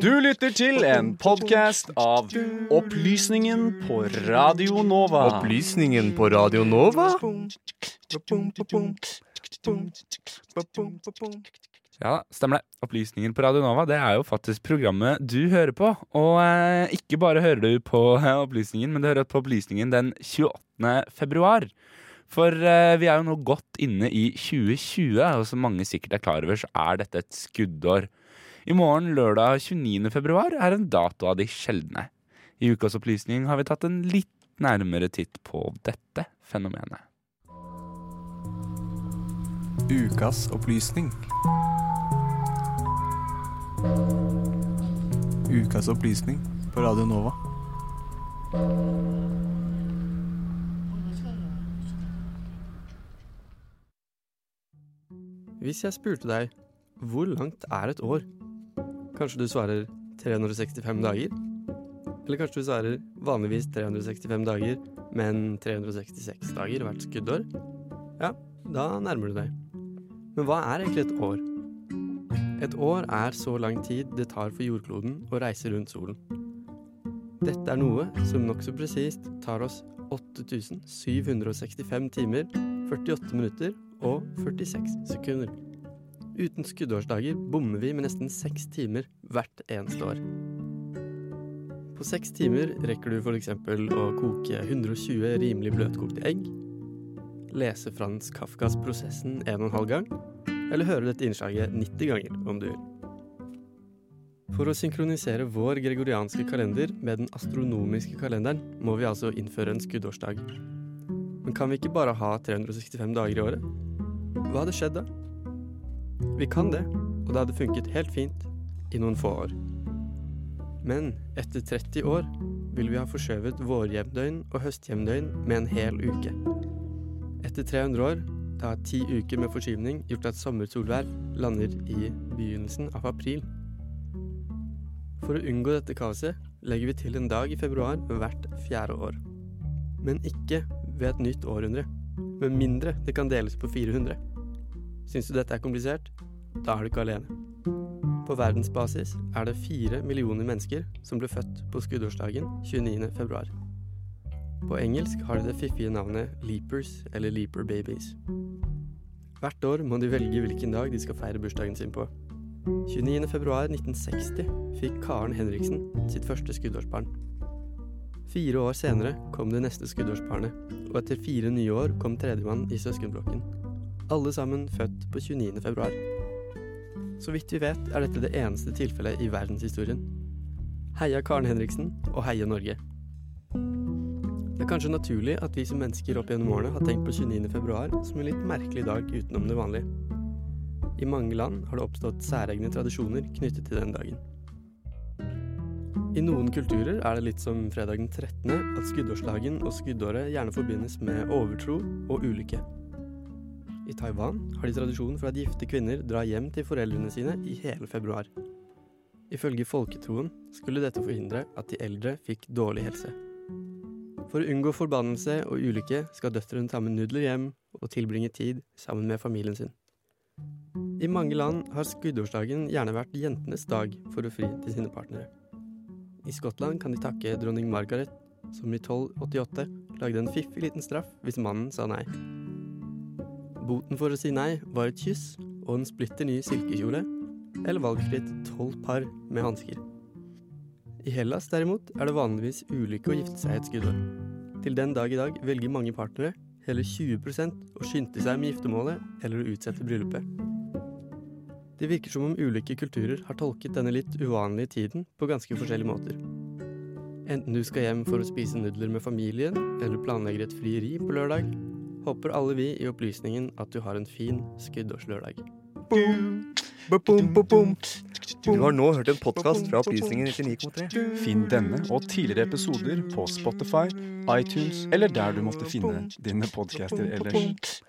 Du lytter til en podkast av Opplysningen på Radio Nova. Opplysningen på Radio Nova? Ja, stemmer det. Opplysningen på Radio Nova det er jo faktisk programmet du hører på. Og eh, ikke bare hører du på eh, Opplysningen, men du hører på Opplysningen den 28. februar. For eh, vi er jo nå godt inne i 2020, og som mange sikkert er klar over, så er dette et skuddår. I morgen, lørdag 29. februar, er en dato av de sjeldne. I ukas opplysning har vi tatt en litt nærmere titt på dette fenomenet. Ukas opplysning. Ukas opplysning på Radio Nova. Hvis jeg spurte deg hvor langt er et år, kanskje du svarer 365 dager? Eller kanskje du svarer vanligvis 365 dager, men 366 dager hvert skuddår? Ja, da nærmer du deg. Men hva er egentlig et år? Et år er så lang tid det tar for jordkloden å reise rundt solen. Dette er noe som nokså presist tar oss 8765 timer, 48 minutter og 46 sekunder. Uten skuddårsdager bommer vi med nesten seks timer hvert eneste år. På seks timer rekker du f.eks. å koke 120 rimelig bløtkokte egg, lese Frans Kafkas 'Prosessen' en og en halv gang, eller høre dette innslaget 90 ganger om du vil. For å synkronisere vår gregorianske kalender med den astronomiske kalenderen, må vi altså innføre en skuddårsdag. Men kan vi ikke bare ha 365 dager i året? Hva hadde skjedd da? Vi kan det, og det hadde funket helt fint i noen få år. Men etter 30 år vil vi ha forskjøvet vårjevndøgn og høstjevndøgn med en hel uke. Etter 300 år da har ti uker med forskyvning gjort at sommersolvær lander i begynnelsen av april. For å unngå dette kaoset legger vi til en dag i februar hvert fjerde år. Men ikke ved et nytt århundre, med mindre det kan deles på 400. Syns du dette er komplisert? Da er du ikke alene. På verdensbasis er det fire millioner mennesker som ble født på skuddårsdagen 29. februar. På engelsk har de det fiffige navnet leapers eller leaper babies. Hvert år må de velge hvilken dag de skal feire bursdagen sin på. 29. februar 1960 fikk Karen Henriksen sitt første skuddårsbarn. Fire år senere kom det neste skuddårsbarnet, og etter fire nye år kom tredjemann i søskenblokken. Alle sammen født på 29. februar. Så vidt vi vet, er dette det eneste tilfellet i verdenshistorien. Heia Karen Henriksen, og heia Norge. Det er kanskje naturlig at vi som mennesker opp gjennom årene har tenkt på 29. februar som en litt merkelig dag utenom det vanlige. I mange land har det oppstått særegne tradisjoner knyttet til den dagen. I noen kulturer er det litt som fredag den 13. at skuddårsdagen og skuddåret gjerne forbindes med overtro og ulykke. I Taiwan har de tradisjon for at gifte kvinner drar hjem til foreldrene sine i hele februar. Ifølge folketroen skulle dette forhindre at de eldre fikk dårlig helse. For å unngå forbannelse og ulykke skal døtrene ta med nudler hjem og tilbringe tid sammen med familien sin. I mange land har skuddårsdagen gjerne vært jentenes dag for å fri til sine partnere. I Skottland kan de takke dronning Margaret, som i 1288 lagde en fiffig liten straff hvis mannen sa nei. Boten for å si nei var et kyss og en splitter ny silkekjole, eller valgfritt tolv par med hansker. I Hellas derimot er det vanligvis ulykke å gifte seg et skuddår. Til den dag i dag velger mange partnere, hele 20% å skynde seg med giftermålet eller å utsette bryllupet. Det virker som om ulike kulturer har tolket denne litt uvanlige tiden på ganske forskjellige måter. Enten du skal hjem for å spise nudler med familien, eller planlegger et frieri på lørdag, håper alle vi i opplysningen at du har en fin skuddårslørdag. Du har nå hørt en podkast fra Opplysningen 99,3. Finn denne og tidligere episoder på Spotify, iTunes eller der du måtte finne dine podcaster ellers.